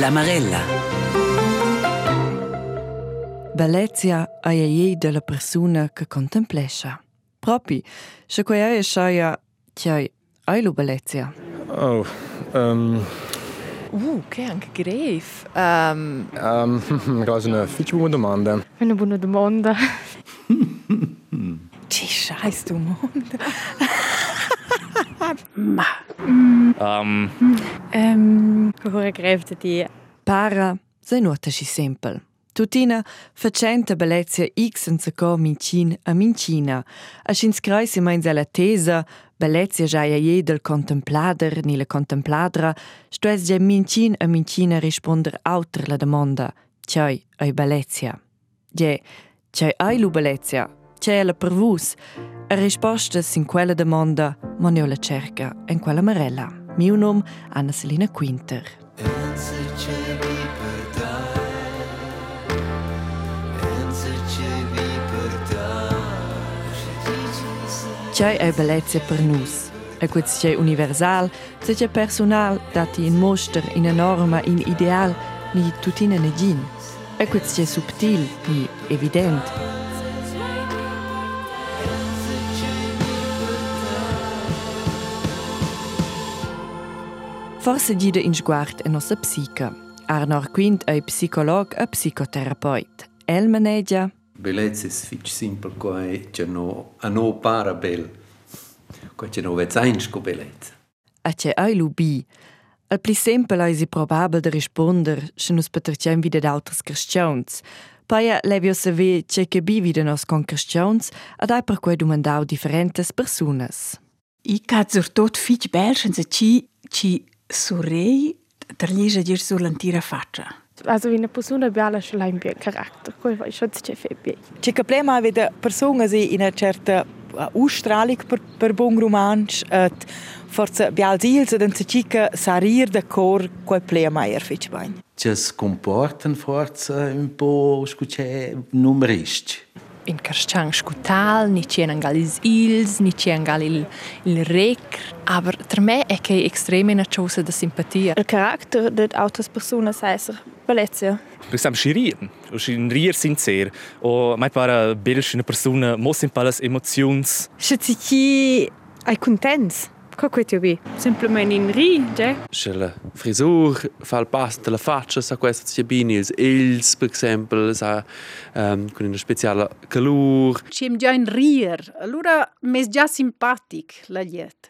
La Marella. Bellezia è ie della persona che contemplescia. Propi, se quei è sciaia, che hai lo bellezia. Oh, um, Uh, che anche grave. Um, um, quasi una fitch buona domanda. una buona domanda. Che scheiß du Mond. Ma. Um, Ähm, ora greve di. Para, se nota si sempel. Tutina facenta bellezia x en seco mincin a mincina. A schins creisi meins alla tesa, bellezia già ie del contemplader ni la contempladra, stues già mincin a mincina risponder auter la domanda. Tjai, ai bellezia. Je, tjai ai lu bellezia, tjai la per vus. A risposta sin quella domanda, ma ne la cerca en quella marella. Mio nom Anna Selina Quinter. Tgei è bellezia per nus. E quets tgei universal, tgei personal, dati in moster, in a norma, in ideal, ni tutina ne gin. E quets tgei subtil, ni evident. Forse gida in sguard e nossa psica. Arnor Quint è psicolog e psicoterapeut. El manegia bellezza è fitch simple qua e c'è no a no para bel qua c'è no vezains co bellezza a c'è ai lubi? Al pli semple è si probabile de risponder se nos patrcem vide d'autres christians Paia levio saver c'è che bi vide nos con christians ad ai per quei domandau differentes personas I cazzo tot fitch belschen se ci ci surrei terlija dir sull'antira faccia. Also, wie eine Person bella ce l'ha in più carattere. Quello è schon c'è febbre. C'è che problema vede persone sì in una certa Ausstrahlung per, per buon romansch et forse bial sils ed se cica sarir de cor quel problema er fitch bain. Che si comportan forza un po' scucce numeristi. In Karstang scutal, ni c'è angal is ils, ni c'è angal il, il rec. Aber per me è che è estrema una cosa di simpatia. Il carattere di altre persone è bellezza. per exemplo, schirieren. Und schirieren sind sehr. Und manchmal bildest eine Person, muss in alles Emotions. Se ti chi contents, Ecco, che questi vi? Semplicemente in ri, già? C'è la frisura, fa il pasto, la faccia, sa questo sia bene, il ils, per esempio, sa um, con una speciale calore. C'è già in rir, allora mi è già simpatico la lieta.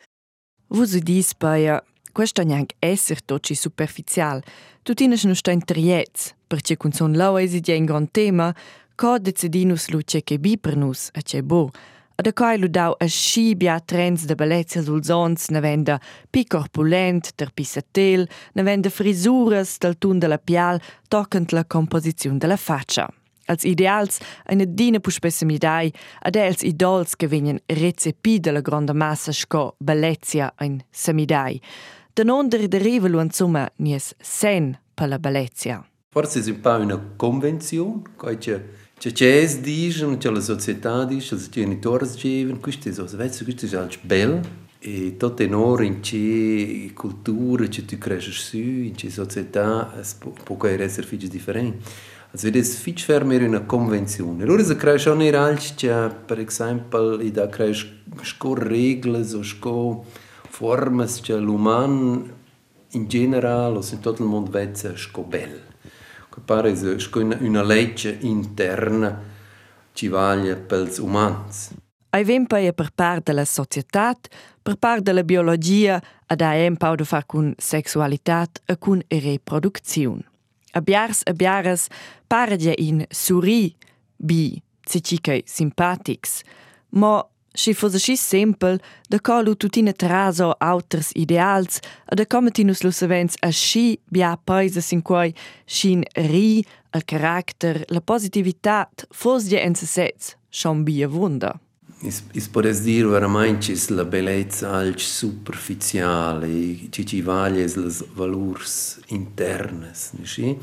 Vous udis, Paia, questo non è essere tocci superficiale. Tutti noi non stiamo triets, perché con son lau è un gran tema, co decidinus luce che bi per nus, e c'è boh. Ad a coi lu dau a scibia trends de bellezia sul zons, ne venda pi corpulent, ter pissatel, ne venda frisuras del tun de la pial, toccant la composizione della faccia. Als ideals eine dina puspesse midai, ad els idols che venien recepi della grande massa sco bellezia ein samidai. Da non der deriva lu insomma nies sen per la bellezia. Forse è un po' una convenzione, quai che Që që e zdijshëm që lë societati, që lë genitorës gjevën, kështë e zosë vecë, kështë e zhalë belë, e të të nërë in që kulturë që të kreshë sy, in që società, po ka e resër fiqës diferentë. Ați vedeți, fici fermieri în convențiune. Lor se crește unei alți ce, per exemplu, îi da crește șco regle sau șco forme ce l'uman, în general, o să tot în mond veți șco bel că pare că una lege interna ci vaglia pels umans. Ai vempa e per part de la societat, per part de la biologia, ad ai empau de far cun sexualitat e cun e reproducțiun. Abiars abiaras pare in suri, bi, se simpatics, mo și fosse și sempel de colu tutine traso autres ideals a de cometinus lo savens a și bia paise sin quai și in ri a caracter la positivitat fos de ensesets șambie vunda. Is, is podes dir veramente la bellezza al superficiale, ci ci vales las valurs internes, ne sì?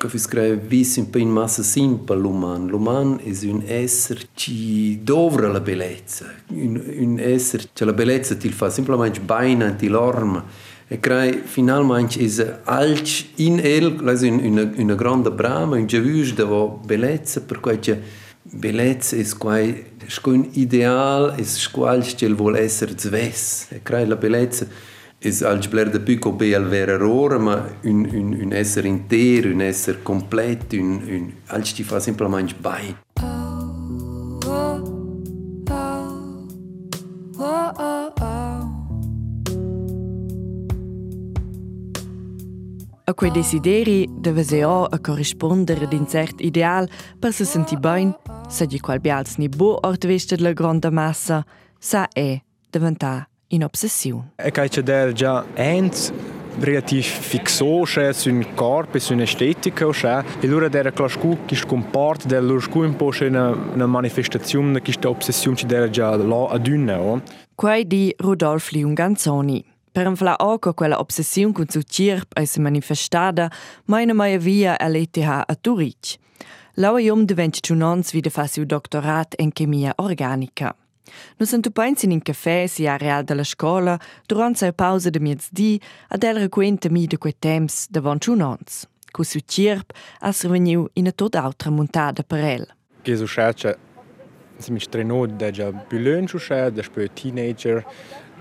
Che fi scrive vis un po' in massa simple l'uman. L'uman è un essere ci dovra la bellezza, un, un essere che la bellezza ti fa semplicemente baina ti l'orma e crai finalmente is alc in el, lasi una, una grande brama, un giavus de bellezza, per cui c'è bellezza è quai un ideal, è qual che vuol essere zves. E crai la bellezza alc bler de più be al vera rora, ma un, un, un essere intero, un essere completo, un, un, ti fa semplicemente bai. A quei desideri deve se o a corrispondere ad un cert ideal per se senti bain, se di qual bials ni bo ort veste la grande massa, sa è diventà in obsessione. E che c'è der già relativ fixo c'è sul corpo e sull'estetica c'è e allora der clascu che si comporta del loro scu un po' c'è una, una manifestazione che sta obsessione ci der già là ad una. Quai di Rudolf Liunganzoni. Per infla oco quella obsessione con su cirp e si manifestada, meine mai via all'ETH a Zurich. Laua iom diventa giunons vide fa siu doctorat in chemia organica. Nu sunt upains in un caffè si a real della scola, durant sa pausa de miezdi, ad el recuenta mi de quei temps davant giunons. Cu su cirp as reveniu in a tot altra montada per el. Che su scerce si mi strenò da già più lungo, da più teenager,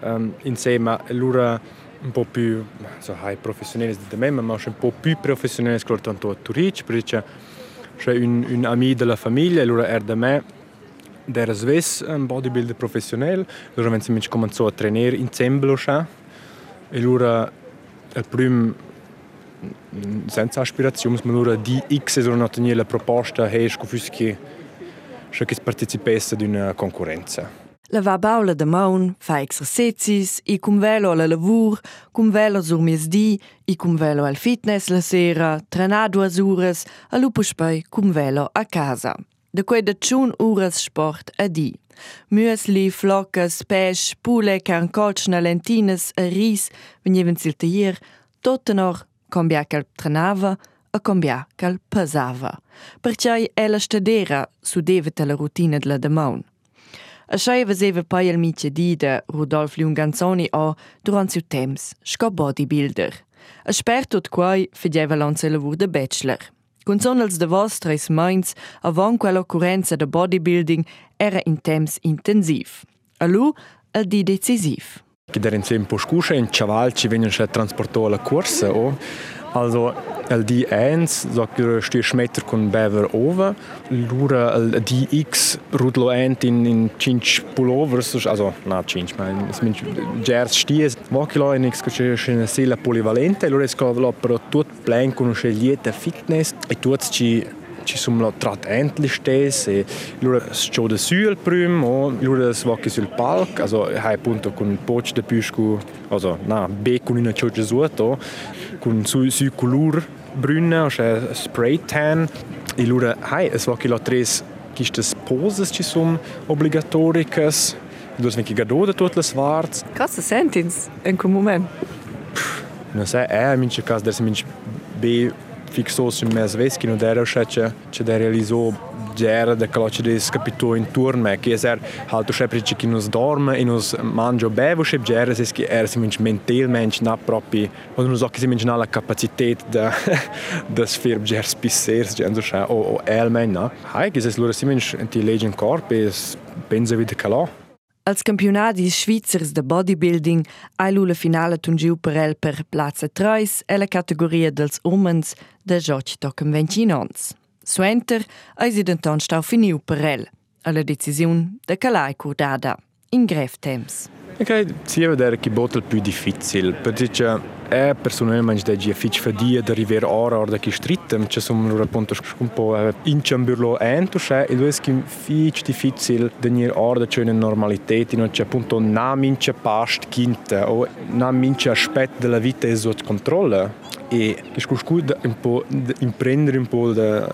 um, insieme allora un po' più so, hai professionali di me, ma un po' più professionali che tanto a Turic, perché c'è un, un amico della famiglia, allora era da me, era sves un bodybuilder professionale, allora wenn si cominciò a trainare insieme, e allora il primo senza aspirazioni, ma allora di X è una la proposta, hey, che che partecipasse ad una concorrenza. La va baula de maun, fa exercicis, i cum velo alla lavur, cum velo sur miesdi, i cum velo al fitness la sera, trenar duas ures, a lupo spei cum velo a casa. Dëkuj të qunë ures sport e di. Müsli, flokës, pesh, pule, kankoç, në lentinës, ris, vë njëvën cilë të jirë, tot të norë, kombja këllë trenavë, e kombja këllë su deve të routine de la dëmonë. A vëzeve pa jelmi që di dhe Rudolf Lunganzoni o duran su temps, shko bodybuilder. Ashpertut kuaj fëgjeve lonë se lëvur dhe bachelor. Con son els de vostres minds, avant quella occorrenza de bodybuilding era in temps intensiv. A lu, el di decisiv. Che der in tempo scuscia in chaval ci vengono transportato alla corsa o Also, el D1 sagt ihr stehst Meter con bever over, lura el DX rudlo ent in in cinch pullovers, also na cinch, ma es min gers sties, vakila in ex che eine sela polivalente, lura es cavolo per tot plan con fitness. E tuot ci ci sum la trat endlich stes e lura scho de sul prüm o lura svacchi sul palc also hai punto con poch de piscu also na be con una choge suoto con su su color brünne o spray tan e lura hai es svacchi la tres quistas poses ci sum obligatoricas wenn ich gadoda tot le svarts. Cosa sentins in quel moment? Non sai, è in mince cas des mince be fixò sul mio sveschi, non era riuscito, c'è da realizzare gera da cloce di scapito intorno, che è alto sempre che non dorme e non mangia bevo, se gera se che era semplicemente mentalmente non proprio, o non so che semplicemente non ha la capacità di sfir gera spissers, gente o o elmen, no. Hai che se loro semplicemente ti legge in corpo e pensa vita calò. Als Campionat di Schweizers de Bodybuilding eilule Finale hunn Giuperell per Plaze treis elle Kategorie dels Omens de George Docken Ventinons. Suenter eis si den Tanstau finiuperell, alle Deciun de Calaicodada, in Gräftems. Temps. E credo sia vedere che botel più difficile, perché è personalmente da gia fitch fadia da river ora ora che strittem, c'è sono appunto un po' in ciamburlo ento, e lui è che fitch difficile da nir ora c'è una normalità, non c'è appunto na mince past quinta o na mince aspetto della vita è sotto controllo. E che scuscud un po' imprendere un po' da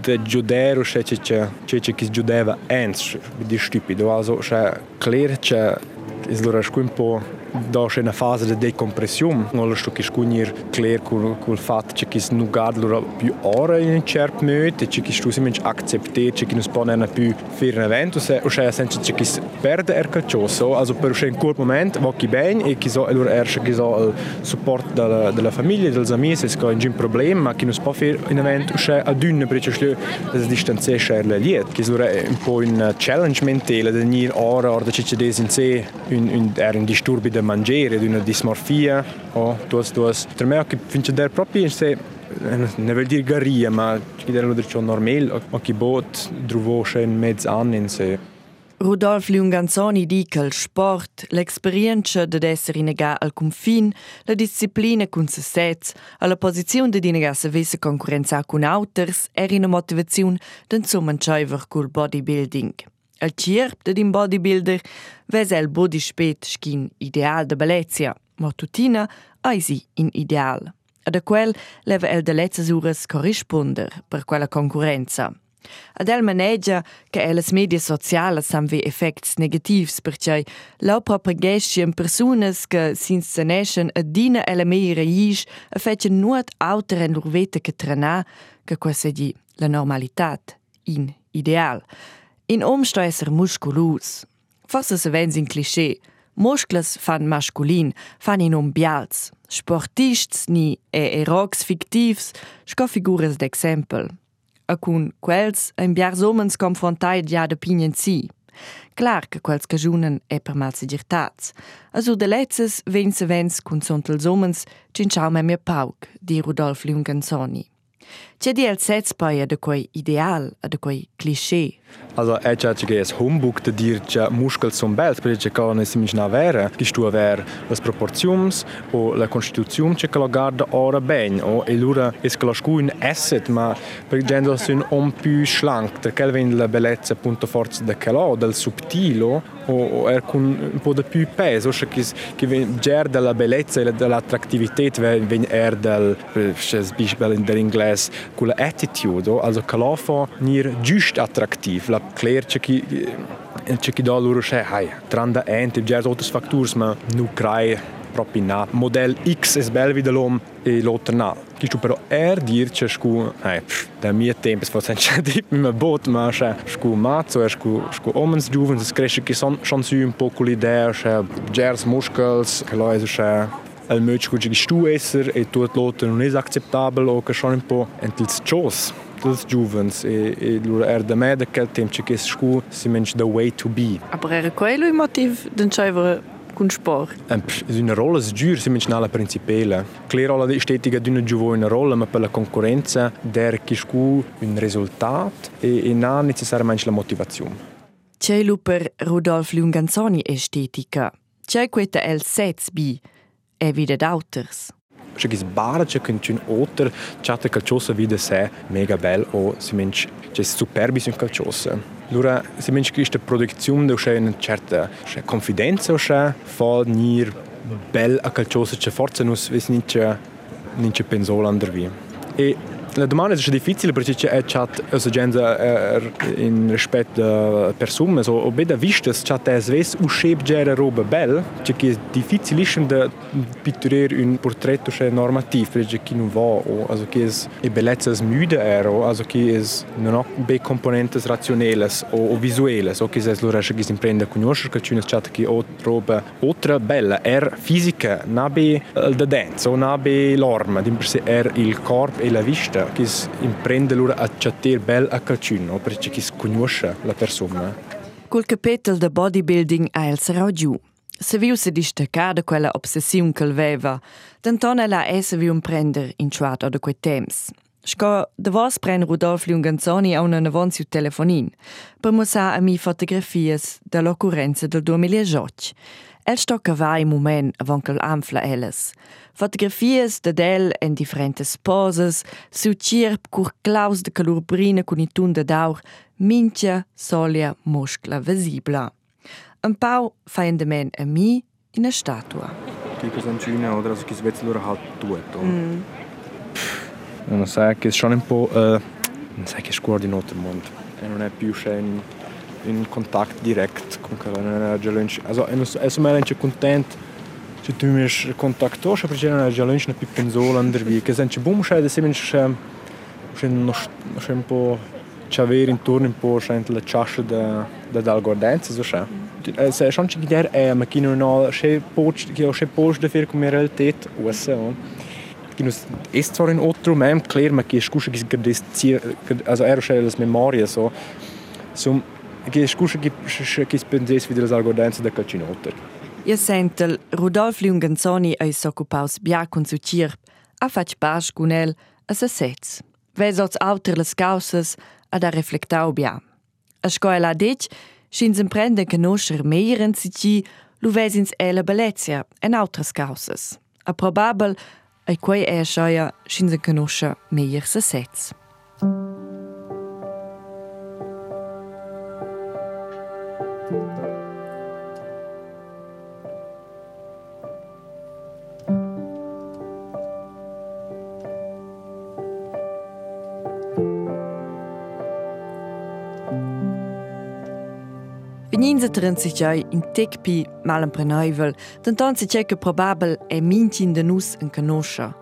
da giudero c'è c'è c'è che giudeva ens di stupido, also c'è clear c'è из Дурашкуин по po' da c'è una fase di decompressione. Non sto che scugnir clear col col fatto che chi non guarda più ora in un certo modo e che stu si mensch acceptiert che non può non più fare un evento se o c'è senza che chi perde er calcioso also per un quel momento va chi bene e chi so allora er che so il supporto della, della famiglia degli amici se c'è un problema ma chi non può fare un evento c'è ad un perché c'è la distanza c'è la liet che è un po' un challenge mentale di venire ora ora c'è c'è in sé un, un, er mangiare una dismorfia o tuos tuos per me che finché der proprio in sé ne vuol dire garia ma che der lo ciò normale o che bot trovo c'è in mezzo anni in sé Rudolf Lunganzoni di che il sport, l'esperienza di essere inegà al confin, la disciplina con se sets, alla posizione di inegà se vesse concorrenza con auters, era una motivazione d'un sommanciaiver col bodybuilding. Al cirp de din bodybuilder ves el body spet skin ideal de bellezia, ma tutina eisi in ideal. Ad a quel leva el de letzas uras corrisponder per quella concorrenza. Ad el manegia che elas media socialas sam ve effects negativs perché lau propagestion personas che s'instaneschen a dina ela meira isch a fetchen nuot auter en lurvete che trana che quasi di la normalitat in ideal. In omsto esser musculus. Forse se vens in cliché. Muscles fan masculin, fan in umbials. Sportists ni e erogs fictivs, sco figures d'exempel. A cun quels ein biars omens confrontai ja de pinien si. Clar che quels cajunen è per mal sigirtats. Also de letzes ven se vens cun sontels omens cinciau me mia pauk, di Rudolf Lunganzoni. Tjedeelt sez paja da quei ideal a da quei cliché. Also è già che es humbug da dir che muskel son belt per che kann es mich na vera, che stu aver las proportions o la constituzion che che la garda ora ben o e lura es che la scu un asset. Ma per gendo sun un più schlank, da kelvin la bellezza punto forza da che lo del subtilo. O, o er con un po' più peso, cioè che che ger della bellezza e dell'attrattività ven er del, c'è sbisbel in dell'inglese, con l'attitude, also che lo fa nir giusto attrattiv, la clear che chi che chi da loro c'è, hai, tranda ente, ger outras factures, ma nu crai propina. Model X es bel vidalom e l'otrna. Kiču pero er dirče šku, aj, da mi je tempo, spod sem če dip me bot, ma še so maco, sku šku omens džuven, se skreši, ki son šansujem pokoli ideja, še džers muškels, kaloj še el möč kuči stuesser e tut loten un is acceptabel o ka schon po entils chos Das juvens e, e er de mede kel tem che kes sku si mensch the way to be aber er quello motiv den chaiver cun sport? Um, una rolla sgiur si nella principale. Clear alla estetica giuvo una rolla, ma per la concorrenza der scu un risultat e, e non necessariamente la motivazione. C'è lu per Rudolf Lunganzoni estetica. C'è questa el sets bi e vide d'auters. csak iz baracsekön tűn óter, csáta calciosa vide se mega bel o simencs, cioè superbissimo calciosa. Lura simencs che iste produzione de usce una certa usce confidenza usce fa nir bel a calciosa che forza nus vis ninche ninche pensola andar via. E la domanda è difficile perché c'è chat esigenza er, in rispetto a persone, so o beda vistas chat es ves u scheb gera roba bel, che è difficile da pitturare un portretto c'è normativ, perché chi non va o also che es e bellezza müde ero, also che es non ha be componentes razionales o, o visuelles, o che lo resce che si imprende a conoscere che c'è chat che o roba otra bella er fisica, nabe da dance, o nabe l'orma, di per sé er il corpo e la vista che imprende loro a chattir bel a calcino perché chi conosce la persona. Col capitolo de bodybuilding a el sarà giù. Se viu se distaccar da quella obsessione che aveva, d'antona la essa viu prender in chuat o da quei temps. Sco de vos pren Rudolf Lunganzoni a una navon su telefonin, per mostrar a mi fotografias dall'occurrenza del 2018. El sto cava in moment avant che l'anfla elles. Fotografias de del en differentes poses, su cirp cur claus de calurbrina con i tun de daur, mincha solia muscla visibla. Un pau fa in de men a mi in a statua. Che cosa cina o che si vede loro halt tutto. Mm. Non sai che sono un po' uh, non sai che scuola di notte mondo. E non è più in, in kontakt direkt con Carolina Jalonč. Also, jaz sem ena, če kontent, če ti imaš kontakt to, še pričela na Jalonč na Pipenzola, Andrvi, ker sem, če bom še, da se mi še, še, noš, še en po čaveri in turnim po še en tele čaše, da, da dal gordenci za še. Se še on če gider, e, ma kino no, še poč, ki je še poč, da fir kom je realitet, USA. No. Kinus ist zwar in otro, mem kler, ma ki je skušek iz grdescije, also er še las memorije so. Som, Discursul che spendesse via la salgodenza da calcinotto. Io sento Rodolfo Lunganzoni e s'occupaus bia con su cirp, a fac pace con el a se sez. Ves oz auter les causes ad a reflectau bia. A scoela dic, schins imprende conoscer meiren si ci lu vesins ela belezia en autras causes. A probabil, e quei e a schoia schins conoscer meier se sez. 35 joi in Tecpi malempreneuvel, denton se tgei che probabel è mintin de nus en canoscha.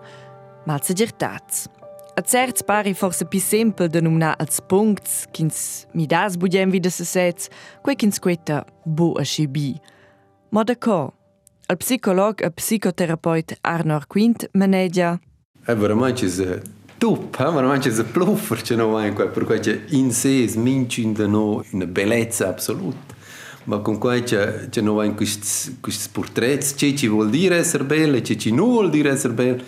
Mal se gertats. A certs pari forse pi sempel de numna als puncts, kins mi das budem vida se sets, quei kins queta bo a scibi. Ma da co? Al psicolog e psicoterapeut Arnor Quint menedia. È veramente tup, eh? ma non c'è pluffer, c'è no mai qua, per cui c'è in sé smincin da no una bellezza assoluta. Ma con qua c'è, c'è vai questi, portretti, c'è ci vuol dire essere belle, c'è ci non vuol dire essere belle.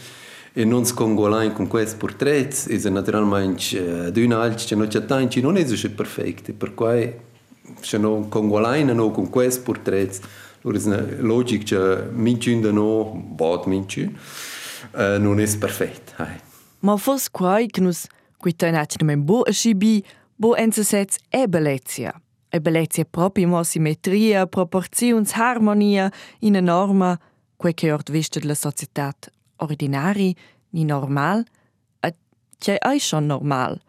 E non si congola con questi portretti, e naturalmente d'un altro, c'è non c'è tanti, non è perfetto, per cui c'è non congola no con questi portretti. Allora è logico che minciun da no, bot minciun, uh, non è perfetto. Hai. Ma fos quai che nus quita nac nem bo a schibi, bo ense sets e bellezia. E bellezia proprio mo simmetria, proporzions, harmonia in a norma, quei che ort vista della società ordinari, ni normal, e c'è ai schon normal.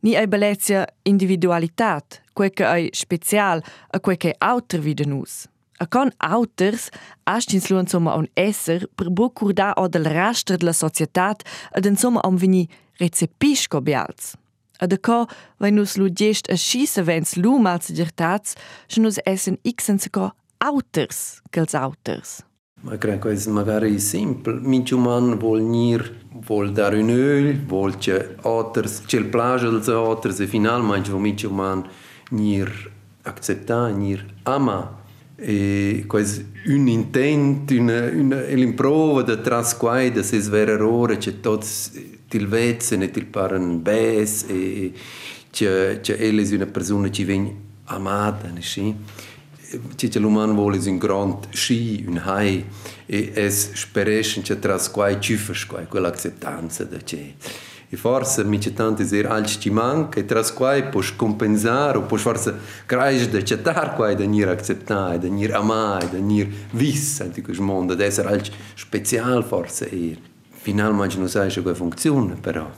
Ni e bellezia individualitat, quei che ai special, a quei che auter vide nus. A con auters astins lu insomma un esser per bu curda o del rastre della società ed insomma om vini recepisco bials. A da co, wenn nus lu gest a schisse wenns lu mal zu dir tats, schon nus essen xen se co auters, gels auters. Ma cred că este magari simplu. Minciuman vol nir, vol dar un öl, vol ce oters, cel plajă de oters, e final mai ce minciuman nir accepta, nir ama. E quasi un intent, una, una, l'improvă de da trasquai, da de se svererore, ce toți tots til vezzen e til paren bes e che che ella è una persona che viene amata, ne sì. Che che l'uman vuole un grand sci, un hai e es spereschen che trasquai cifers quai quell'acceptanza da che. E forse mi c'è tante ser alci ci manca e tras quai puoi compensare o puoi forse crescere da accettar quai da nir accettare, da nir amare, da nir vis in questo mondo, da essere alci special forse e finalmente non sai come funziona però.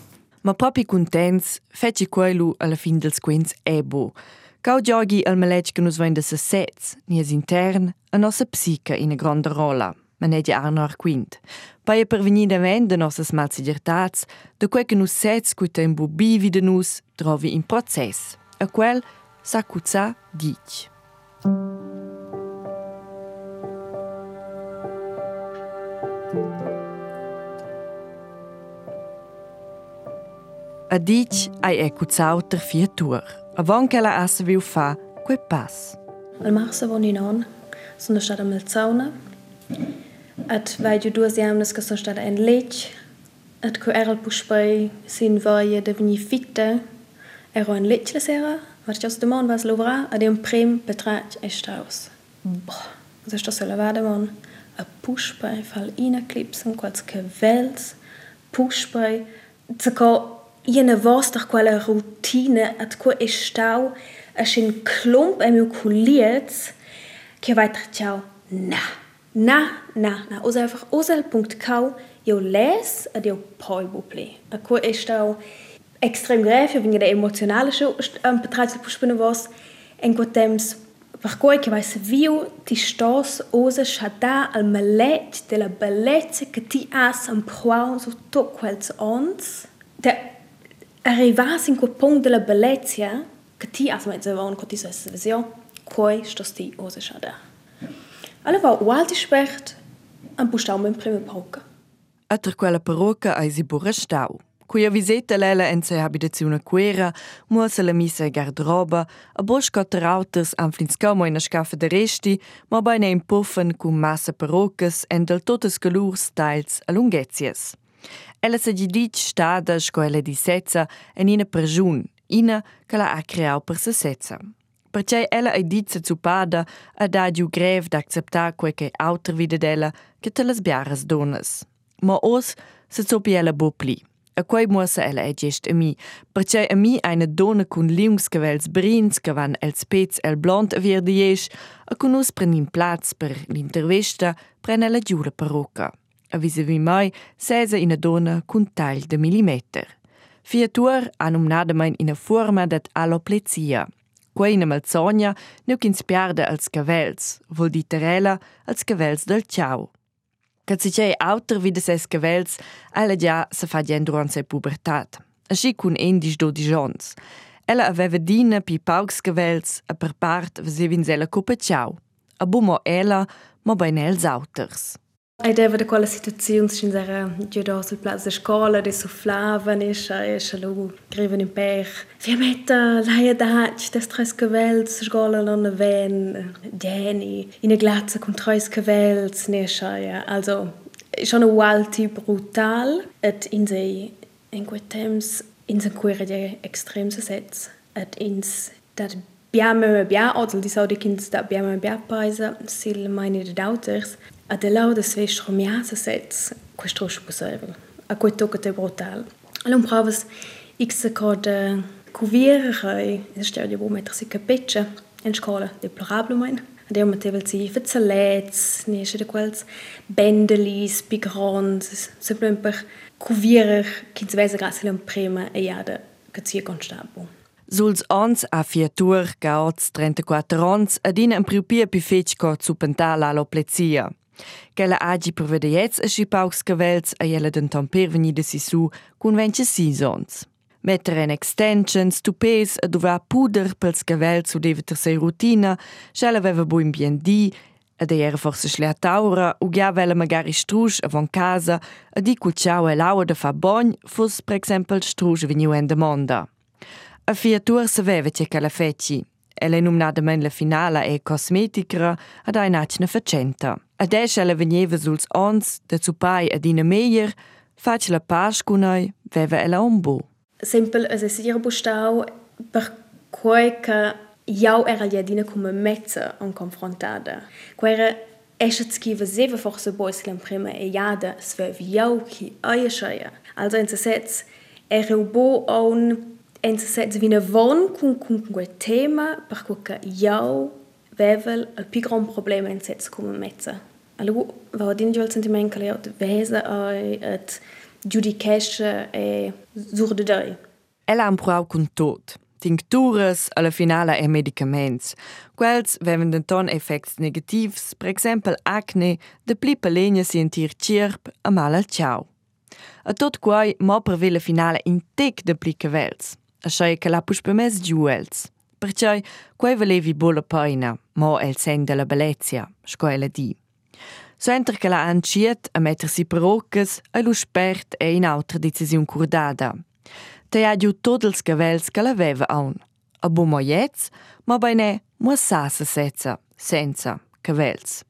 Ma proprio contents, feci quello alla fin dels quins è bo. Cau giochi al meleg che nus vende se sets, nies intern, a nossa psica in grande rola. Manedia Arnor Quint. Pai per venir da vende nossas malsigertats, da quel che nus sets cu tempo bivi de nus trovi in process. A quel sa cuzza dic. A dic ai e cuzzauter fiatur. Avon che la assa viu fa, quei pass. Al marsa von in on, sono stata melzauna, at vaig duas jamnas che sono stata en lech, at co era puspei sin voia de veni fitte, ero en lech la sera, wat jos de mon vas lovra, ad un prim betrach e staus. Boh, so sto se lavada mon, a puspei fal ina clipsen quals che vels, puspei, zaco Jene vostra quella routine at quo e stau. A sin klump em kuliert che weiter ciao? Na. Na na na. Os einfach osel punkt kau jo les ad jo poi buple a quo e stau extrem gref wenn der emotionale am betrachtet puspene was en quo temps per cui che vai viu ti stos osa schada al malet della bellezza che ti has un prou su tot quels ons arrivas in quel punto della bellezza che ti has mezzo von con ti cui stos ti osa schada allora walti spert un bustau in prima poca Atra quella parrocca ai si burra stau. Quia visita lela en se abitazione quera, muosa la missa e garderoba, a bosca trauters an flinscamo in a scaffa de resti, ma bei ne in puffen cum massa parroccas en del totes galurs teils a lunghezies. Ella se di dic stada sco ella di setza en ina perjun, ina che la ha creau per se setza. Perché ella ai dice zu pada a dagiu grev d'acceptar quel che auter vide della che te las biaras donas. Ma os se zopi ella bo pli. A quei muossa ella è gest a mi, perché a mi eine donna con liungs cavels brins che van els pez el blond vir diesch, a con us prenin plaz per l'intervista pren ella giù la parrocca. A vis-a-vis mai sesa ina donna con tagl de millimeter. Fiatur hanno nadamein ina forma dat aloplezia. Quei ina malzogna neu ch'ins piarda als cavels, vol diterella als cavels del ciao. Kad si c'è auter vide ses cavels, ella già se fa gen durant se pubertat. Aschi cun endis dodici ons. Ella aveva dina pi paucs cavels a per part vesevin sella coppa ciao. A bumo ella, ma bei els auters. Ai deva da quella situazione sin era già sul plaza de scuola de sufflavan e scha e scha lu griven in per vi metta laia da des tres cavels scuola non ven deni in a glatza con tres cavels ne scha ja also schon ein walti brutal. Et in se in quei temps in se quere de extrem se sets et ins dat Biame bia odel di saudi kins da biame bia paisa sil meine de dauters a de lauda sveš romiasa sets questo possibile a quei tocca te brutal. Allora provas x cod cuvierere es sta bo mettere si capeccia in scola deplorable mein Adeu matevel si vezzalets, nesce de quels bendelis, pigrons, simplement per cuvierer kins vese grazie un prima e jada che sia constabo. Suls ons a fiatur gauts 34 ons adina in priupia pi fecco zu pentala aloplezia. Gela agi prevede jetz a schi paucs cavels a jela den tamper veni de sisu cun vence seasons. Mettere en extensions, tupés a duvar puder pels cavels su deve ter sei rutina, schela aveva bu in BND, ed era forse schlea taura, u gia vela magari strusch avon casa, a di cul ciao e laua da fa bogn, fus per exempel strusch veniu en demanda. A fiatur saveva che la feci. Ella è nominata la finale e cosmetica ad ein acna facenta. Ad esce ella veniva suls ons, da su pai ad ina meier, fac la pas con noi, veva ella un bo. Sempre as es ir bustau per quei che jau era gli adina come mezza on confrontada. Quera esce skiva seva forse bois clam prima e jada svev jau ki aia shaya. Also in se sets era bo on en se sets vina von con con quel tema per quel jau vevel il più gran problema in sets come mezza. Allora, va din giol sentiment che le vesa ai et giudicesce e zurde dai. Ella ha un prou con tot. Tinctures, alla finale e medicaments. Quels veven denton effects negativs, per exempel acne, de pli pelenia sentir cirp a mal al ciao. A tot quai mo per la finale in tec de pli cavels. A schei che la puspe mes giuels. Perciò quai valevi bola paina, mo el sen de la bellezia, scoela di. So enter che la anciet a mettersi perocas e lo spert e in altra decisiun curdada. Te ha giù tot els cavels che l'aveva aun. A bu mo jetz, ma bene mo sasa setza, senza cavels.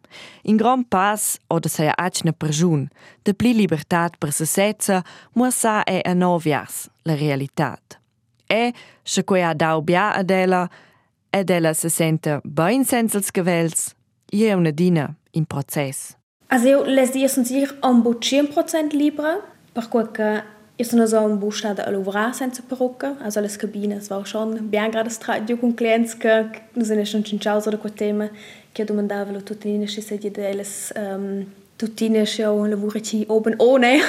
In gran pas o da saia acna perjun, de pli libertat per se setza, mo sa e a novias, la realitat. E, se quei ha dau bia ad ella, ed ella se senta bain senza els cavels, ie una dina in process. Also io les dias sunt sich un bu 100% libera, per quel che io sono so un bu stada a lavorare senza perrucca, also les cabines war schon bien gerade stradio con clients che non se ne schon cinciauso da quel tema che domandavano tutte in si sedie deles um, tuttine show un lavoro ci open ohne.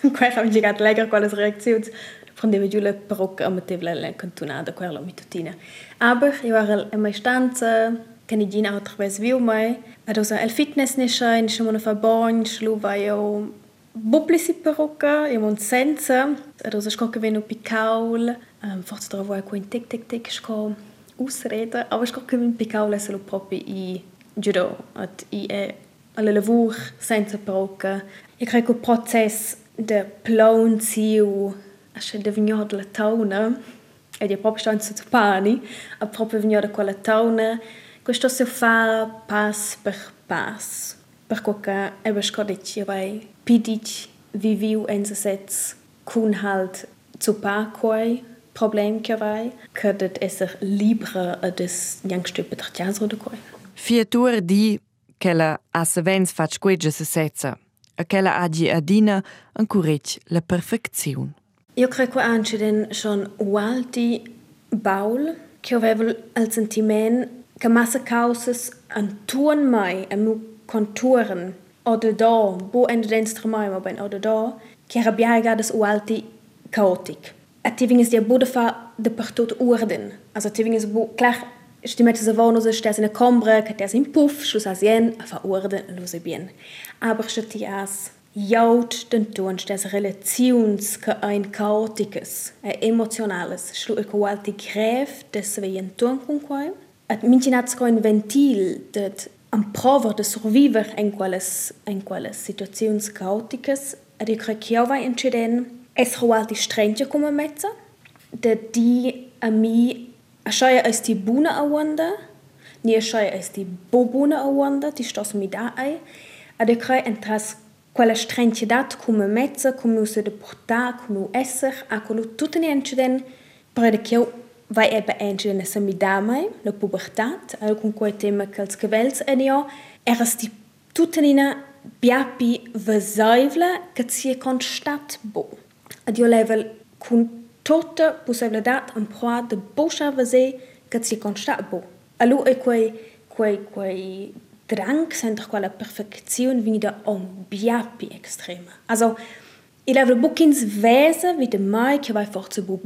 Quel ha mi legato leggere quelle reazioni. Prendeva giù la perrucca e metteva la cantonata, quella mi tuttine. Aber io era in mia stanza kan ik die através viu mai. Adosa el fitness ne schein, ich mo fa bon, schlu vai io buplisi peruca, io mon senza. Adosa sco che venu picaul, um, forse trovo a quin tic tic tic sco usreda, aber sco che venu picaul è solo proprio i judo, at i è alla lavur senza peruca. E crei che process de plaun siu, a che de vignod la tauna, ed è proprio stanza tu pani, a proprio quella tauna, questo si fa pas per pas. Per qualche ebbe scodici vai pidic viviu en se sets kun halt zu pa quai problem che vai che det esser libre des jangstü betrachtias oder quai. Fiatur di che la assevens fac quegge se setza, a che la agi adina an curec la perfeziun. Io credo che anche den schon ualti baul che avevo al sentiment che massa causas an tuon mai a mu conturen oder da, bo en denstre mai ma ben oder da, che era biaga des ualti chaotic. A tivinges dia bude fa de per tot orden. Also tivinges bo klar stimmet se vono se stes in a combre, che tes in puff, schluss as jen, a fa orden, lo se bien. Aber schati as jaut den ton stes relations ke ein chaoticus, e emotionales, schlu e ualti gref des ve en ton con quai. At mincinats ko un ventil dat am prover de survivor en quelles en quelles situazions chaoticas ed io crec che vai inciden es roalti strenge come mezza de di a mi a shaya es ti buna a wanda ni a shaya es ti bobuna a wanda ti stos mi da ai ed io crec entras quella strenge dat come mezza come nu se de porta come esser a quello tutte ni inciden per de vai ebbe anche na samidamai, la pubertat, alcun quei tema che els cavels en io, eras di tutta nina biapi vasaivla che si è constat bo. Ad io level con tutta possibilità un proa de boscia vase che si è constat bo. Allo e quei quei quei drang sentra quella perfezione vinda on biapi extrema. Also, il level bookings vese wie de mai che vai forse bo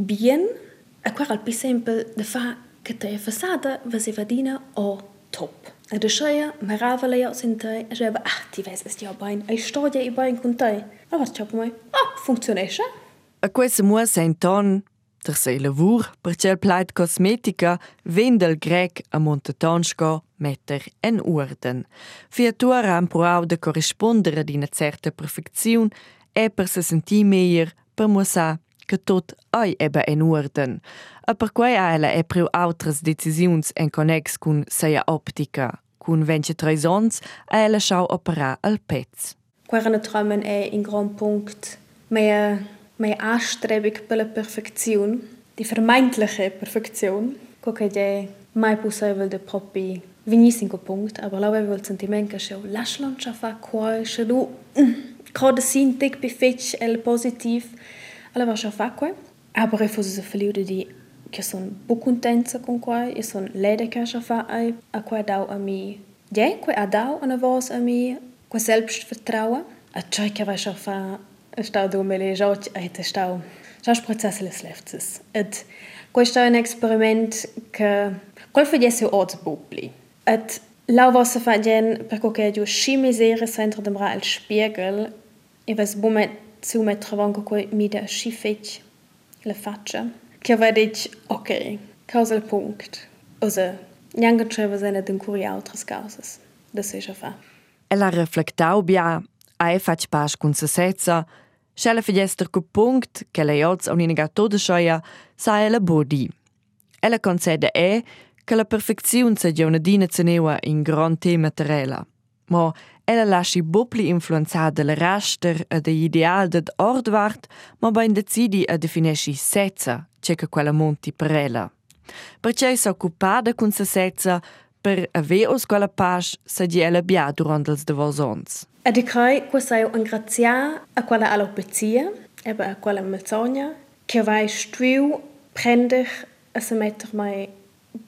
bien, a quar al pi sempel de fa che te fasada vas evadina o top. A de scheia maravale ja sin te a jeba ah ti ves est ja bain ai storia i bain kun te. A was chop mai. Ah, funktionesche. A quesse mua sein ton der sei lavur per cel plait cosmetica vendel grec a Montatonsko metter en orden. Fiatura han proau de corrispondere ad una certa perfecziun e per se sentir meglio per musa che tot ai ebbe en orden. A per quei ela è priu autras decisiuns en connex cun seia optica, cun vence treisons a ela schau opera al pez. Querane Träumen è in gran punkt mehr mehr anstrebig per la perfektion, die vermeintliche perfektion, coche de mai possibile de propi vinisinco punkt, aber la vol sentiment che schau laslon scha fa quai, scha du Cod sintic bifetch el positiv, Alla var a fa quei. Aber eu fosse de di que son muito contenta con quei, e son leda que eu fa ei, a quei dau a mi. Die, quei a dau a vos a mi, quei selbst vertraue, a cioi que vai a fa stau do mele jot, a et stau. Já process les leftes. Et questo è un experiment che qual fedesse od bubli. Et lau vos a fa gen per qualche giu sci misere centro dem ra al spiegel, e vas bumet zu me travan ko mida schifich le fatsche. Ke war dit okay. Kausel Punkt. Ose Njangetschewer senne den Kuriautres Gauses. Das secher fa. Ella reflectau bia, ai e fac pas cun se sezza, Schelle vergester cu punct, che le jots au niniga toda schoia, sa ela bodi. Ela concede e, che la perfecziun se giunadina ceneva in gran tema terela. Ma Ella lasci bopli influenzare dalla raster eh, e dell'ideal dad ordvart, ma ben decidi a eh, definisci sezza, c'è che quella monti per ella. Perché si occupata con se sezza, per eh, avere os quella pace, se di ella bia durante els devos ons. Ed io questo che sei un grazie a quella alopezia, e a quella mezzogna, che va a stuiu prendere e se metter mai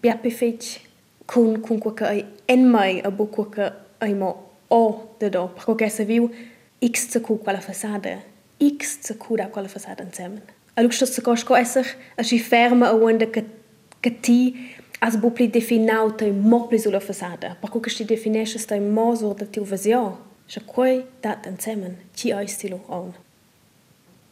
bia pific con con qualche en mai a bu qualche ai mo o de do, porque se viu x se cu quella façada, x se cu da quella façada insieme. A lux se cosco esser a si ferma a wanda que ti as bu pli definau tai mo pli sulla façada, porque que si definesce stai mo sur da tiu visio, se quei dat insieme ci oi stilo on.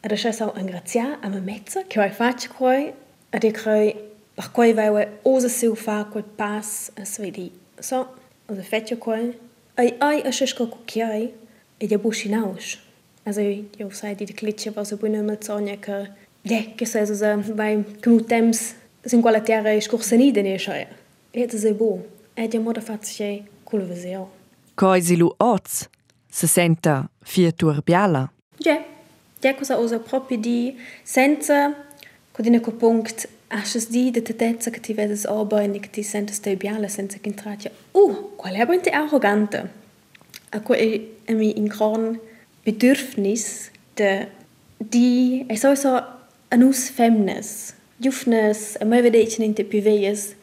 A asce sau ingrazia a me mezza che oi faccio quei, a e crei per quei vai osa se fa quel pass a svedi. So, osa fetio quei, Ai ai asce sco cucchiai e ja bushi naus. Also, io sai di clitche was a buona mazzonia che ja, che sai so vai genug temps sin quella terra e scorsanida ne schaia. E se bo. E ja moda fatse culla visio. Coisi lu oz, se senta fiatur biala. Ja, ja cosa osa proprio di senza codine co punct asces di de tedezza che ti vedes arbeiten che ti sentes te biala senza che intratja. Uh, qual è brinte arrogante. A quei e mi in gran Bedürfnis de die e so so anus femnes Jufnes a mai vedetchen in te piveies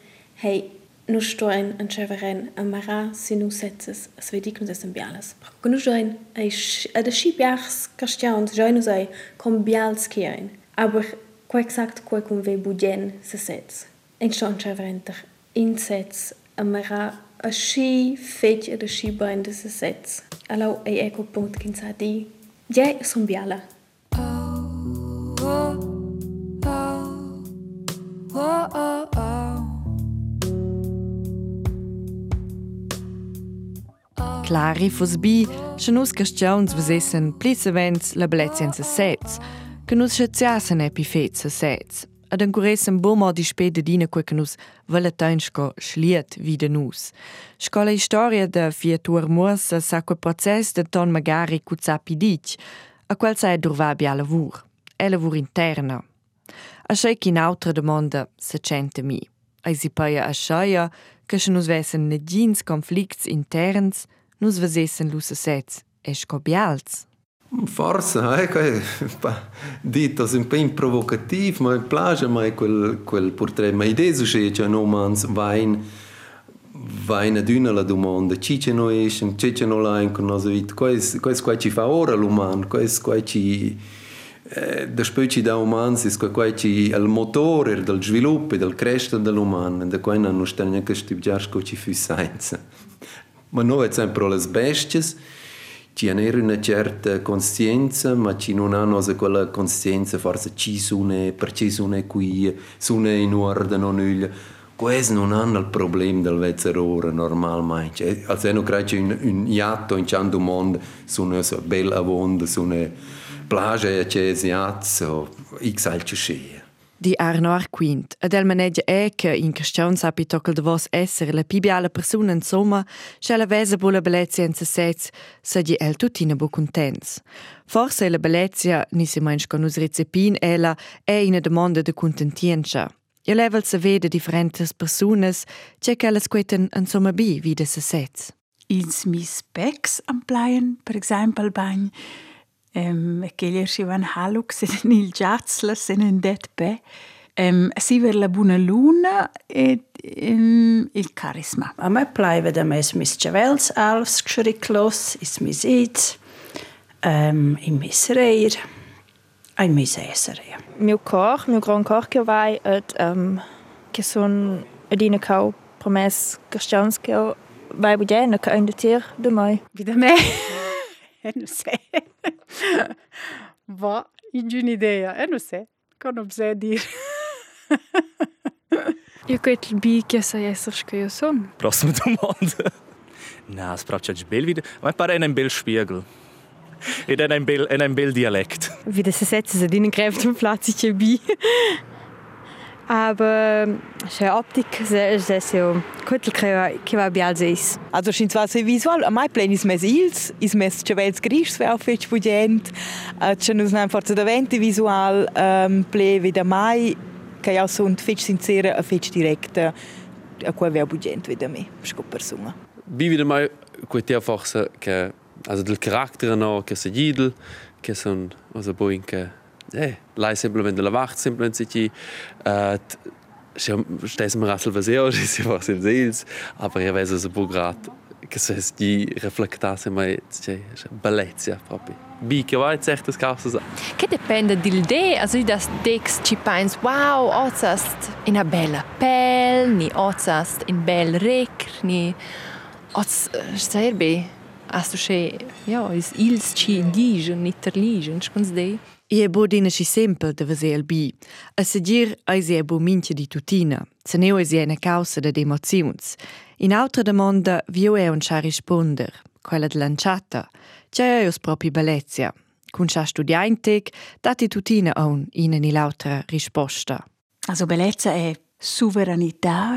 hei nu stoin an cheveren a mara sinu setzes as vedicnus es bialas. Gnu join a de schibiachs kastians joinu sei kom bials kein. Aber ko exakt ko cum ve budien se setz. En sto cheverenter insets a mara a schi fet a de schibein de se setz. Allau ei eco punkt kin sa di. Ja, son biala. Oh, oh. Oh, oh, oh. Clari fos bi, che nus castiauns vesessen plis events la bellezia se sets, Genusche Zsen Epifé ze säits. Et den Guressen Bommer die spede Dine Kuckenus wëlle Deinschko schliert wie den Nus. Scholle Historie de fir Tour Moers se sacque Prozess de Ton Magari Kuzapidic, a quel sei durvabi alle vuur, elle vuur interna. Aéik in autre demande se cente mi. Ei si paie achaia këchen nus wessen ne Dins konflikts interns, nus vesessen lusse Sätz, ech ko bialz. Forza, eh, che dito un po' provocativ, ma piace mai quel, quel portretto. Ma idea su che c'è no mans vain vain ad una la domanda, ci c'è no esce, ci c'è no la in con nos vita. Questo qua ci fa ora l'uman, questo qua ci Eh, da specie da umans is quai ci il motore del sviluppo del crescita dell'umano da quai non sta neanche studiare sco ci fu scienza ma noi è sempre le bestie ci hanno una certa coscienza ma ci non hanno quella coscienza forse ci sono per ci sono qui sono in ordine nulla questo non hanno il problema del vezzerore normalmente almeno credo in un iatto in ciando mondo sono bella avonda sono plage cesiats o x altre scie. Di Arnoir Quint, ed el maneggia è che in question sapi tockel de vos essere la pibiala persona insomma, c'è la vesa bulla bellezia in se sez, sa di el tutina bu contents. Forse la bellezia, ni si mensch con us recepin, ella è in domanda de contentienza. Io level se vede differentes personas, c'è che elles queten insomma bi vide se sez. Ils mis specs am pleien, per esempio, bagn, Um, aquele Shivan Haluk se nel Jazzla se ne det be. Um, si ver la buona luna e um, il carisma. A me plaive da mes mis Chavels alfs gschriklos, is mis id, um, in mis reir, ein mis esere. Meu cor, meu gran cor que vai et um, que son adina cau promes cristians que vai budena que ainda ter de mai. Vida me. Eu não Vá, ingine ideia. Eu não sei. Kan não sei dir. Eu quero bi que essa é essa que eu sou. Próxima domanda. Na, es braucht ja bel wieder. Ma pare in ein bel Spiegel. In ein bel in ein bel Dialekt. Wie das setzen sie den Kräften Platz ich bi. Aber c'è optic, c'è so quel che che va bial seis. Also scheint zwar sehr visual, a mai plen is mes ils, is mes chavels gris, wer auf fetch budent. C'è nus nem forza da venti visual, um, ple wieder mai che ja so und fetch sincera a fetch direkt a quel wer budent wieder me, sco persona. Bi wieder mai quetia forza che also del carattere no che se gidel, che son also boin che eh, lei semplicemente la wacht semplicemente äh, stess mir rassel was er ist was im seels aber er weiß es bo grad che se di reflectasse mai c'è bellezza proprio. Bi che vai c'è das causa. Che dipende dil de, also das dex ci pens wow, ozast in a bella pel, ni ozast in bel rec, ni oz du che ja, is ils ci indigen, ni terligen, schons de. I e bo dina si sempel de vese el bi. A segir ai si e bo mince di tutina. Se neo e si e ne causa de emozions. In altra domanda vio e un scha risponder, quella de lanciata. C'è eus propi bellezia. Cun scha studiaintec, dati tutina on in ni l'altra risposta. Also bellezza è sovranità,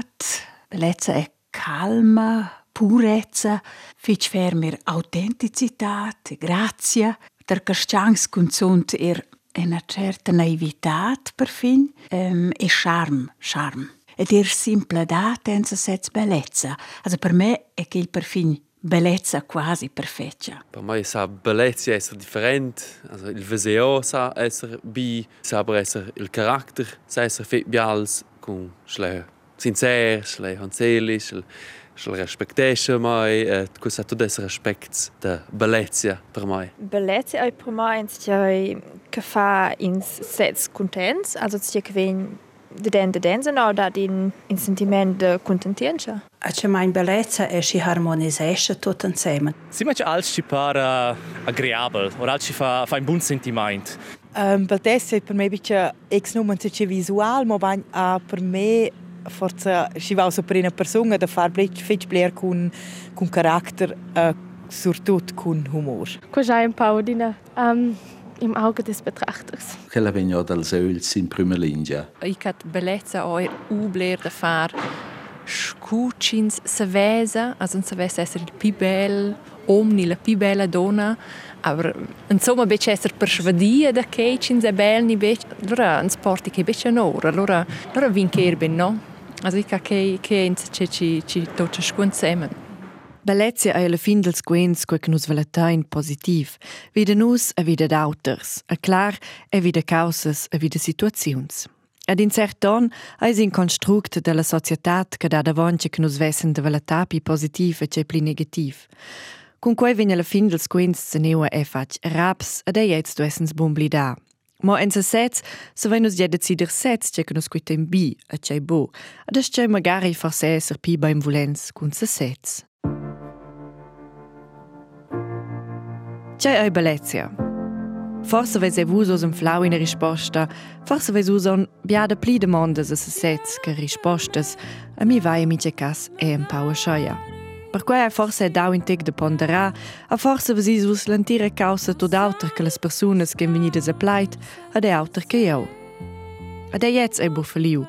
bellezza è calma, purezza, fitch fermer autenticità, grazia, der Castangs consont er una certa naività per fin um, e charm, charm. Ed er simpledat senza sets bellezza. Also per me è che il per fin bellezza quasi perfetta. Per me sa bellezza essere differente, also il viseo sa essere bi, sa aber essere il carattere, sa essere fet bials con schle sincer, schle hanselisch, schle respektesce mai, e questo tutto essere respect de bellezza per me. Bellezza è per me in che fa in sets contents, also c'è che ven de den de den no dat in in sentiment de contentienza. A c'è mai bellezza e si harmonisesce tutto insieme. Si mangia als ci para agreabel, or als ci fa, fa un buon sentiment. Um, bellezza per me bitte ex non c'è visual, ma ban uh, per me forse si va so per una persona da far blitz fitch blair con con carattere uh, surtut con humor. Cosa è un paudina? Um, im Auge des Betrachters. Quella vegna dals öls in prima linea. I cat bellezza o u bler da far scucins savesa, also un savesa essere il più bel omni la più bella donna, aber insomma bec esser persvadia da che cins è bel ni bec, allora un sporti che bec no, allora allora vincer ben no. Also ich che che in ci ci ci tocca scuensemen. Bellezia è alla fin dels quens quel che nus velatain positiv. Vida nus e vida d'auters. A clar e vida causas e vida situazions. Ad in cert ton eis in construct della societat che da davanti che nus vessen de velatapi positiv e c'è pli negativ. Con quei vegna la fin dels quens se neua e fac raps ed ei jetzt du essens Mo en sesets se vein nus jede cider sets che che nus quita in bi a cei bo, ad es magari forse ser pi beim volens cun sesets. Cei ei Belezia. Forse veis e vus un flau in risposta, forse veis uson biada pli demandas a sesets che rispostas, a mi vai a mi ce cas e empower scheuer. Per quei forse è dau in tec de ponderà, a forse vez isus l'antira causa tot auter che les personas che venidas a plait, ad e auter che io. Ad e jetz e bu feliu.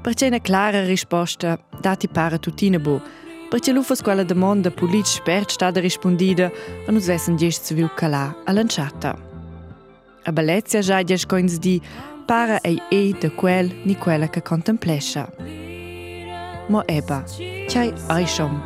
Perché una clara risposta, dati para tutina bu, perché l'ufas quella domanda polit spert stada rispondida e nus vessen gest zu viu calà a lanciata. A bellezia già dies coins di para ei e de quel ni quella che contemplescia. Mo eba, c'hai ai schon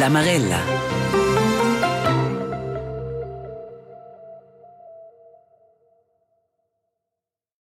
L'Amarella.